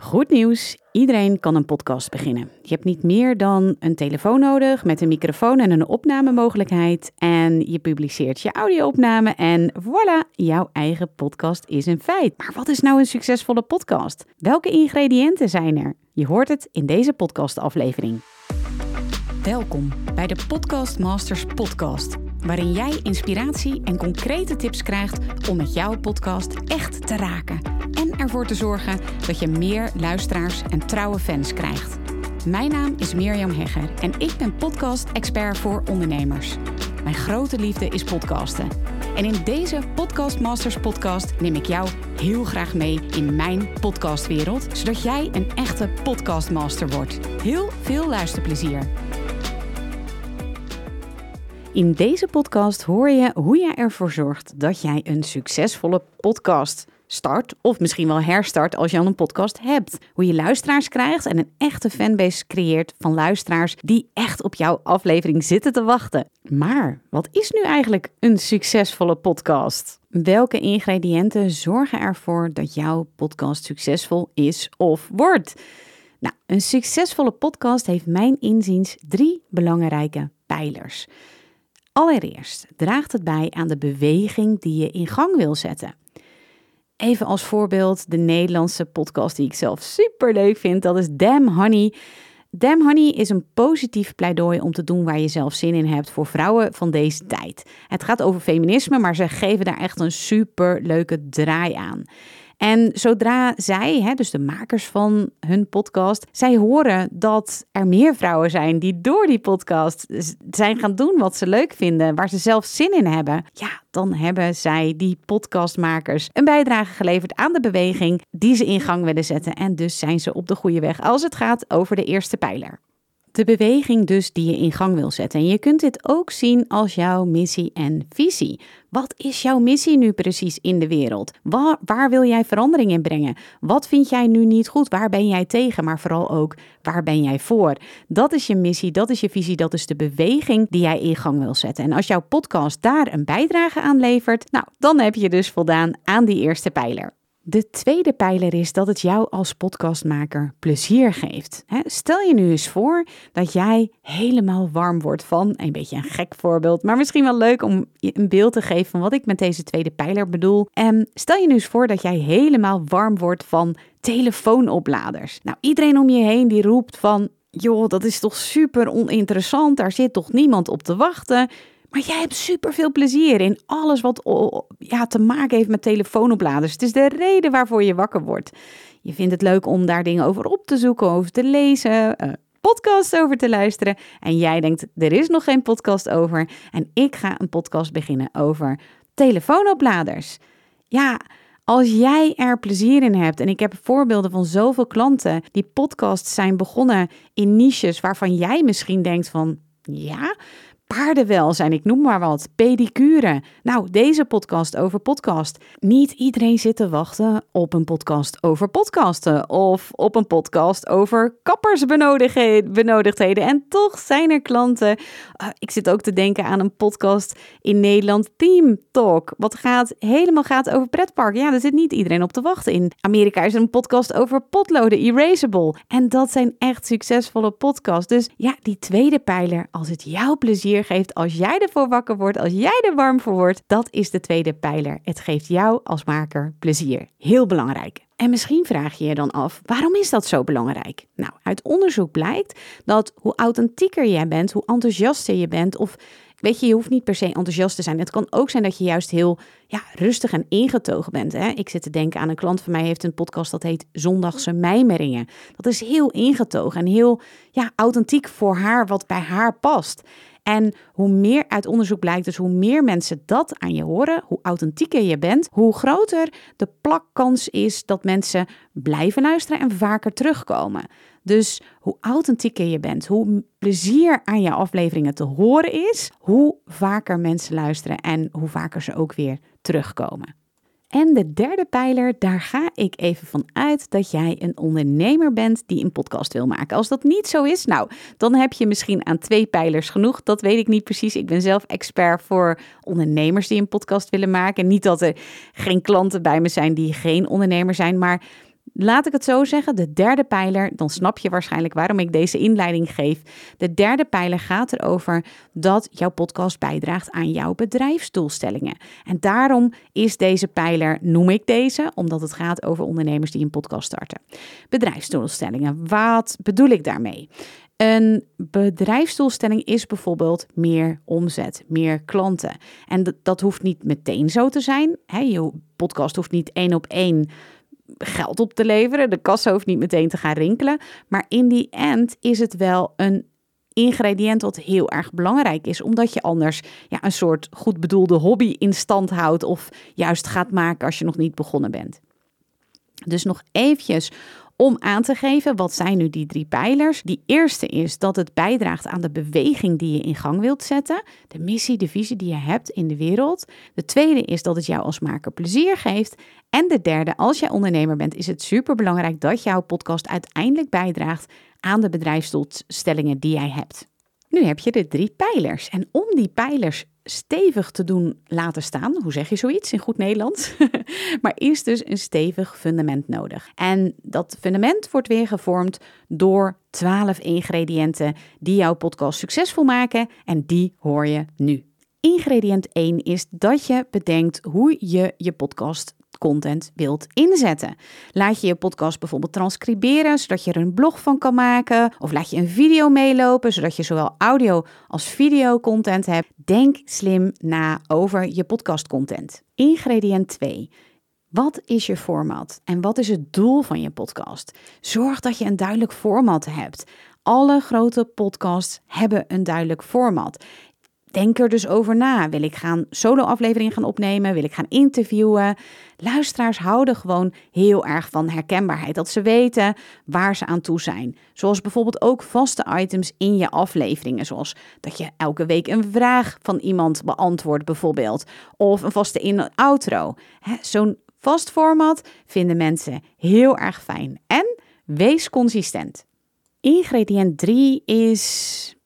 Goed nieuws. Iedereen kan een podcast beginnen. Je hebt niet meer dan een telefoon nodig met een microfoon en een opnamemogelijkheid. En je publiceert je audio-opname en voilà, jouw eigen podcast is een feit. Maar wat is nou een succesvolle podcast? Welke ingrediënten zijn er? Je hoort het in deze podcastaflevering. Welkom bij de Podcast Masters podcast, waarin jij inspiratie en concrete tips krijgt om met jouw podcast echt te raken en ervoor te zorgen dat je meer luisteraars en trouwe fans krijgt. Mijn naam is Mirjam Hegger en ik ben podcast-expert voor ondernemers. Mijn grote liefde is podcasten. En in deze Podcast Masters podcast neem ik jou heel graag mee in mijn podcastwereld, zodat jij een echte podcastmaster wordt. Heel veel luisterplezier. In deze podcast hoor je hoe jij ervoor zorgt dat jij een succesvolle podcast start of misschien wel herstart als je al een podcast hebt. Hoe je luisteraars krijgt en een echte fanbase creëert van luisteraars die echt op jouw aflevering zitten te wachten. Maar wat is nu eigenlijk een succesvolle podcast? Welke ingrediënten zorgen ervoor dat jouw podcast succesvol is of wordt? Nou, een succesvolle podcast heeft mijn inziens drie belangrijke pijlers. Allereerst draagt het bij aan de beweging die je in gang wil zetten. Even als voorbeeld de Nederlandse podcast die ik zelf super leuk vind. Dat is Damn Honey. Damn Honey is een positief pleidooi om te doen waar je zelf zin in hebt voor vrouwen van deze tijd. Het gaat over feminisme, maar ze geven daar echt een super leuke draai aan. En zodra zij, hè, dus de makers van hun podcast, zij horen dat er meer vrouwen zijn die door die podcast zijn gaan doen wat ze leuk vinden, waar ze zelf zin in hebben, ja, dan hebben zij, die podcastmakers, een bijdrage geleverd aan de beweging die ze in gang willen zetten. En dus zijn ze op de goede weg als het gaat over de eerste pijler. De beweging dus die je in gang wil zetten. En je kunt dit ook zien als jouw missie en visie. Wat is jouw missie nu precies in de wereld? Waar, wil jij verandering in brengen? Wat vind jij nu niet goed? Waar ben jij tegen? Maar vooral ook, waar ben jij voor? Dat is je missie, dat is je visie, dat is de beweging die jij in gang wil zetten. En als jouw podcast daar een bijdrage aan levert, nou, dan heb je dus voldaan aan die eerste pijler. De tweede pijler is dat het jou als podcastmaker plezier geeft. Stel je nu eens voor dat jij helemaal warm wordt van, een beetje een gek voorbeeld, maar misschien wel leuk om je een beeld te geven van wat ik met deze tweede pijler bedoel. En stel je nu eens voor dat jij helemaal warm wordt van telefoonopladers. Nou, iedereen om je heen die roept van, joh, dat is toch super oninteressant, daar zit toch niemand op te wachten. Maar jij hebt super veel plezier in alles wat ja, te maken heeft met telefoonopladers. Het is de reden waarvoor je wakker wordt. Je vindt het leuk om daar dingen over op te zoeken, over te lezen, uh, podcasts over te luisteren. En jij denkt, er is nog geen podcast over. En ik ga een podcast beginnen over telefoonopladers. Ja, als jij er plezier in hebt, en ik heb voorbeelden van zoveel klanten die podcasts zijn begonnen in niches waarvan jij misschien denkt van, ja, paardenwelzijn, ik noem maar wat, pedicure. Nou, deze podcast over podcast. Niet iedereen zit te wachten op een podcast over podcasten of op een podcast over kappersbenodigdheden. En toch zijn er klanten. Uh, ik zit ook te denken aan een podcast in Nederland, Team Talk, wat gaat helemaal gaat over pretpark. Ja, daar zit niet iedereen op te wachten. In Amerika is er een podcast over potloden, Erasable. En dat zijn echt succesvolle podcasts. Dus ja, die tweede pijler, als het jouw plezier geeft als jij ervoor wakker wordt, als jij er warm voor wordt. Dat is de tweede pijler. Het geeft jou als maker plezier. Heel belangrijk. En misschien vraag je je dan af, waarom is dat zo belangrijk? Nou, uit onderzoek blijkt dat hoe authentieker jij bent, hoe enthousiaster je bent of Weet je, je hoeft niet per se enthousiast te zijn. Het kan ook zijn dat je juist heel ja, rustig en ingetogen bent. Hè? Ik zit te denken aan een klant van mij heeft een podcast dat heet Zondagse Mijmeringen. Dat is heel ingetogen en heel ja, authentiek voor haar, wat bij haar past. En hoe meer uit onderzoek blijkt, dus hoe meer mensen dat aan je horen, hoe authentieker je bent, hoe groter de plakkans is dat mensen blijven luisteren en vaker terugkomen. Dus hoe authentieker je bent, hoe plezier aan je afleveringen te horen is, hoe vaker mensen luisteren en hoe vaker ze ook weer terugkomen. En de derde pijler, daar ga ik even van uit dat jij een ondernemer bent die een podcast wil maken. Als dat niet zo is, nou, dan heb je misschien aan twee pijlers genoeg. Dat weet ik niet precies. Ik ben zelf expert voor ondernemers die een podcast willen maken. Niet dat er geen klanten bij me zijn die geen ondernemer zijn, maar Laat ik het zo zeggen, de derde pijler, dan snap je waarschijnlijk waarom ik deze inleiding geef. De derde pijler gaat erover dat jouw podcast bijdraagt aan jouw bedrijfsdoelstellingen. En daarom is deze pijler, noem ik deze, omdat het gaat over ondernemers die een podcast starten. Bedrijfsdoelstellingen, wat bedoel ik daarmee? Een bedrijfsdoelstelling is bijvoorbeeld meer omzet, meer klanten. En dat, hoeft niet meteen zo te zijn. je podcast hoeft niet één op één geld op te leveren. De kassa hoeft niet meteen te gaan rinkelen. Maar in die end is het wel een ingrediënt wat heel erg belangrijk is, omdat je anders ja, een soort goed bedoelde hobby in stand houdt of juist gaat maken als je nog niet begonnen bent. Dus nog eventjes om aan te geven wat zijn nu die drie pijlers. Die eerste is dat het bijdraagt aan de beweging die je in gang wilt zetten, de missie, de visie die je hebt in de wereld. De tweede is dat het jou als maker plezier geeft. En de derde, als jij ondernemer bent, is het superbelangrijk dat jouw podcast uiteindelijk bijdraagt aan de bedrijfsdoelstellingen die jij hebt. Nu heb je de drie pijlers. En om die pijlers stevig te doen laten staan, hoe zeg je zoiets in goed Nederlands? maar is dus een stevig fundament nodig. En dat fundament wordt weer gevormd door 12 ingrediënten die jouw podcast succesvol maken. En die hoor je nu. Ingrediënt 1 is dat je bedenkt hoe je je podcast content wilt inzetten. Laat je je podcast bijvoorbeeld transcriberen, zodat je er een blog van kan maken. Of laat je een video meelopen, zodat je zowel audio als video content hebt. Denk slim na over je podcast content. Ingrediënt 2. Wat is je format en wat is het doel van je podcast? Zorg dat je een duidelijk format hebt. Alle grote podcasts hebben een duidelijk format. Denk er dus over na. Wil ik gaan solo-afleveringen gaan opnemen? Wil ik gaan interviewen? Luisteraars houden gewoon heel erg van herkenbaarheid. Dat ze weten waar ze aan toe zijn. Zoals bijvoorbeeld ook vaste items in je afleveringen. Zoals dat je elke week een vraag van iemand beantwoordt, bijvoorbeeld. Of een vaste in-outro. Zo'n vast format vinden mensen heel erg fijn. En wees consistent. Ingrediënt 3 is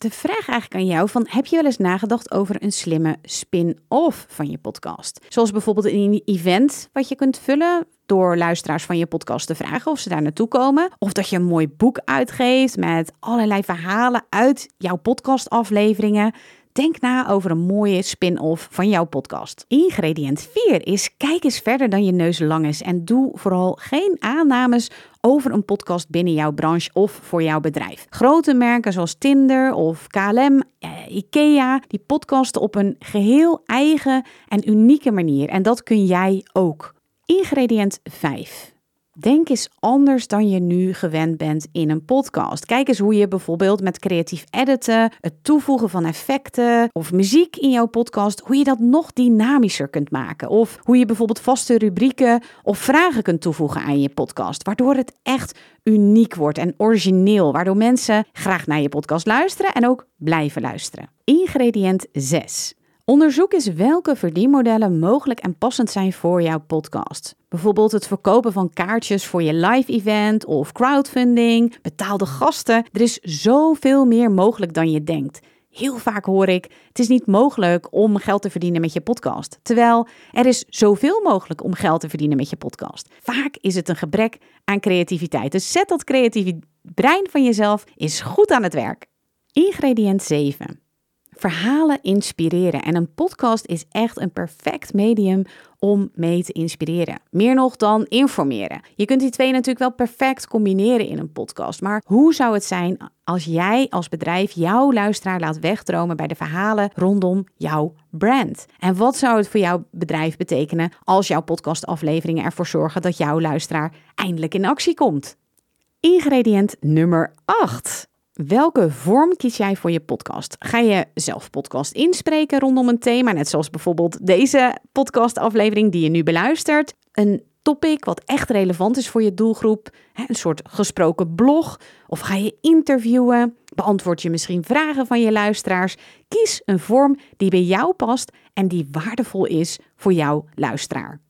de vraag eigenlijk aan jou van heb je wel eens nagedacht over een slimme spin-off van je podcast? Zoals bijvoorbeeld een event wat je kunt vullen door luisteraars van je podcast te vragen of ze daar naartoe komen. Of dat je een mooi boek uitgeeft met allerlei verhalen uit jouw podcastafleveringen. Denk na over een mooie spin-off van jouw podcast. Ingrediënt 4 is kijk eens verder dan je neus lang is en doe vooral geen aannames over een podcast binnen jouw branche of voor jouw bedrijf. Grote merken zoals Tinder of KLM, eh, IKEA, die podcasten op een geheel eigen en unieke manier. En dat kun jij ook. Ingrediënt 5. Denk eens anders dan je nu gewend bent in een podcast. Kijk eens hoe je bijvoorbeeld met creatief editen, het toevoegen van effecten of muziek in jouw podcast, hoe je dat nog dynamischer kunt maken. Of hoe je bijvoorbeeld vaste rubrieken of vragen kunt toevoegen aan je podcast, waardoor het echt uniek wordt en origineel, waardoor mensen graag naar je podcast luisteren en ook blijven luisteren. Ingrediënt 6. Onderzoek eens welke verdienmodellen mogelijk en passend zijn voor jouw podcast. Bijvoorbeeld het verkopen van kaartjes voor je live event of crowdfunding, betaalde gasten. Er is zoveel meer mogelijk dan je denkt. Heel vaak hoor ik: het is niet mogelijk om geld te verdienen met je podcast. Terwijl er is zoveel mogelijk om geld te verdienen met je podcast. Vaak is het een gebrek aan creativiteit. Dus zet dat creatieve brein van jezelf eens goed aan het werk. Ingrediënt 7. Verhalen inspireren. En een podcast is echt een perfect medium om mee te inspireren. Meer nog dan informeren. Je kunt die twee natuurlijk wel perfect combineren in een podcast. Maar hoe zou het zijn als jij als bedrijf jouw luisteraar laat wegdromen bij de verhalen rondom jouw brand? En wat zou het voor jouw bedrijf betekenen als jouw podcastafleveringen ervoor zorgen dat jouw luisteraar eindelijk in actie komt? Ingrediënt nummer 8. Welke vorm kies jij voor je podcast? Ga je zelf podcast inspreken rondom een thema, net zoals bijvoorbeeld deze podcastaflevering die je nu beluistert? Een topic wat echt relevant is voor je doelgroep, een soort gesproken blog, of ga je interviewen? Beantwoord je misschien vragen van je luisteraars? Kies een vorm die bij jou past en die waardevol is voor jouw luisteraar.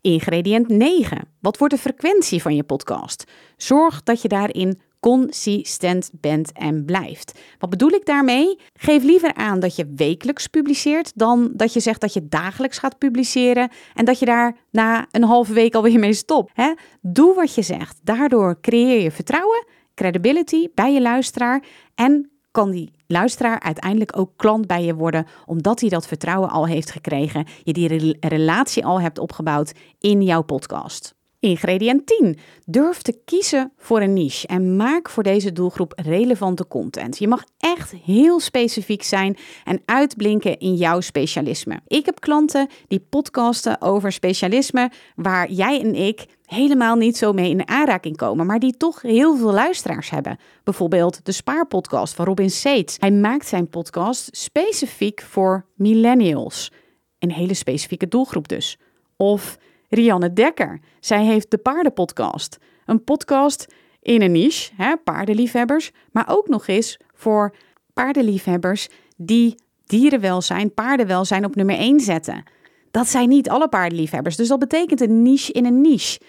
Ingrediënt 9. Wat wordt de frequentie van je podcast? Zorg dat je daarin consistent bent en blijft. Wat bedoel ik daarmee? Geef liever aan dat je wekelijks publiceert dan dat je zegt dat je dagelijks gaat publiceren en dat je daar na een halve week alweer mee stopt. Hè? Doe wat je zegt. Daardoor creëer je vertrouwen, credibility bij je luisteraar en kan die luisteraar uiteindelijk ook klant bij je worden, omdat hij dat vertrouwen al heeft gekregen, je die relatie al hebt opgebouwd in jouw podcast. Ingrediënt 10. Durf te kiezen voor een niche en maak voor deze doelgroep relevante content. Je mag echt heel specifiek zijn en uitblinken in jouw specialisme. Ik heb klanten die podcasten over specialisme waar jij en ik helemaal niet zo mee in aanraking komen, maar die toch heel veel luisteraars hebben. Bijvoorbeeld de Spaarpodcast van Robin Seets. Hij maakt zijn podcast specifiek voor millennials. Een hele specifieke doelgroep dus. Of Rianne Dekker. Zij heeft de Paardenpodcast. Een podcast in een niche, hè, paardenliefhebbers, maar ook nog eens voor paardenliefhebbers die dierenwelzijn, paardenwelzijn op nummer 1 zetten. Dat zijn niet alle paardenliefhebbers, dus dat betekent een niche in een niche.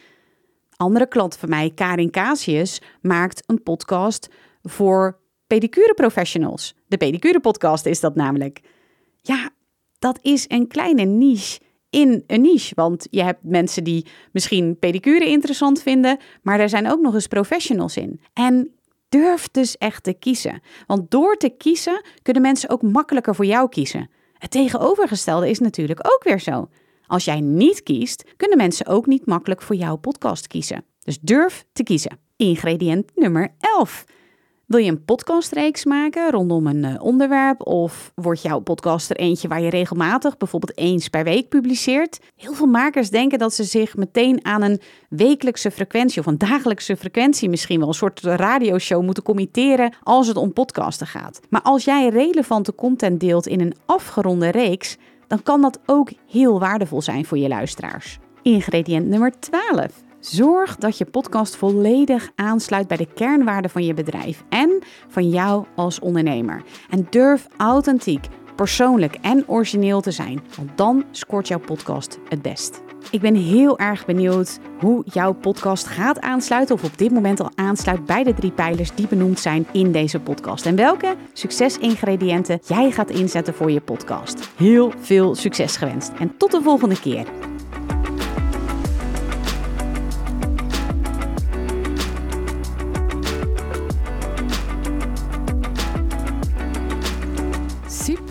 Andere klant van mij, Karin Casius, maakt een podcast voor pedicure professionals. De pedicure podcast is dat namelijk. Ja, dat is een kleine niche in een niche. Want je hebt mensen die misschien pedicure interessant vinden, maar er zijn ook nog eens professionals in. En durf dus echt te kiezen. Want door te kiezen kunnen mensen ook makkelijker voor jou kiezen. Het tegenovergestelde is natuurlijk ook weer zo. Als jij niet kiest, kunnen mensen ook niet makkelijk voor jouw podcast kiezen. Dus durf te kiezen. Ingrediënt nummer 11. Wil je een podcastreeks maken rondom een eh, onderwerp? Of wordt jouw podcast er eentje waar je regelmatig, bijvoorbeeld eens per week, publiceert? Heel veel makers denken dat ze zich meteen aan een wekelijkse frequentie of een dagelijkse frequentie misschien wel een soort radioshow moeten committeren als het om podcasten gaat. Maar als jij relevante content deelt in een afgeronde reeks, dan kan dat ook heel waardevol zijn voor je luisteraars. Ingrediënt nummer 12. Zorg dat je podcast volledig aansluit bij de kernwaarden van je bedrijf en van jou als ondernemer. En durf authentiek, persoonlijk en origineel te zijn, want dan scoort jouw podcast het best. Ik ben heel erg benieuwd hoe jouw podcast gaat aansluiten of op dit moment al aansluit bij de drie pijlers die benoemd zijn in deze podcast. En welke succesingrediënten jij gaat inzetten voor je podcast. Heel veel succes gewenst en tot de volgende keer.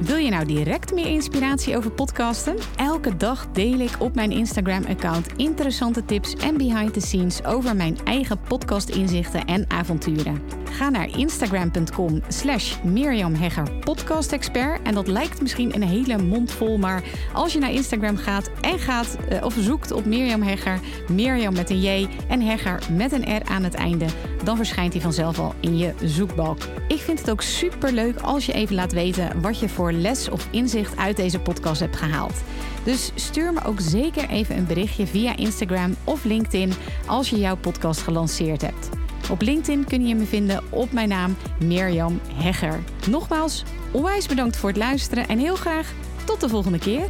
Wil je nou direct meer inspiratie over podcasten? Elke dag deel ik op mijn Instagram-account interessante tips en behind the scenes over mijn eigen podcast-inzichten en avonturen. Ga naar instagram.com slash Mirjam Hegger. En dat lijkt misschien een hele mond vol, maar als je naar Instagram gaat en gaat uh, of zoekt op Mirjam Hegger, Mirjam met een J en Hegger met een R aan het einde, dan verschijnt hij vanzelf al in je zoekbalk. Ik vind het ook super leuk als je even laat weten wat je voor les of inzicht uit deze podcast hebt gehaald. Dus stuur me ook zeker even een berichtje via Instagram of LinkedIn als je jouw podcast gelanceerd hebt. Op LinkedIn kun je me vinden op mijn naam Mirjam Hegger. Nogmaals, onwijs bedankt voor het luisteren en heel graag tot de volgende keer.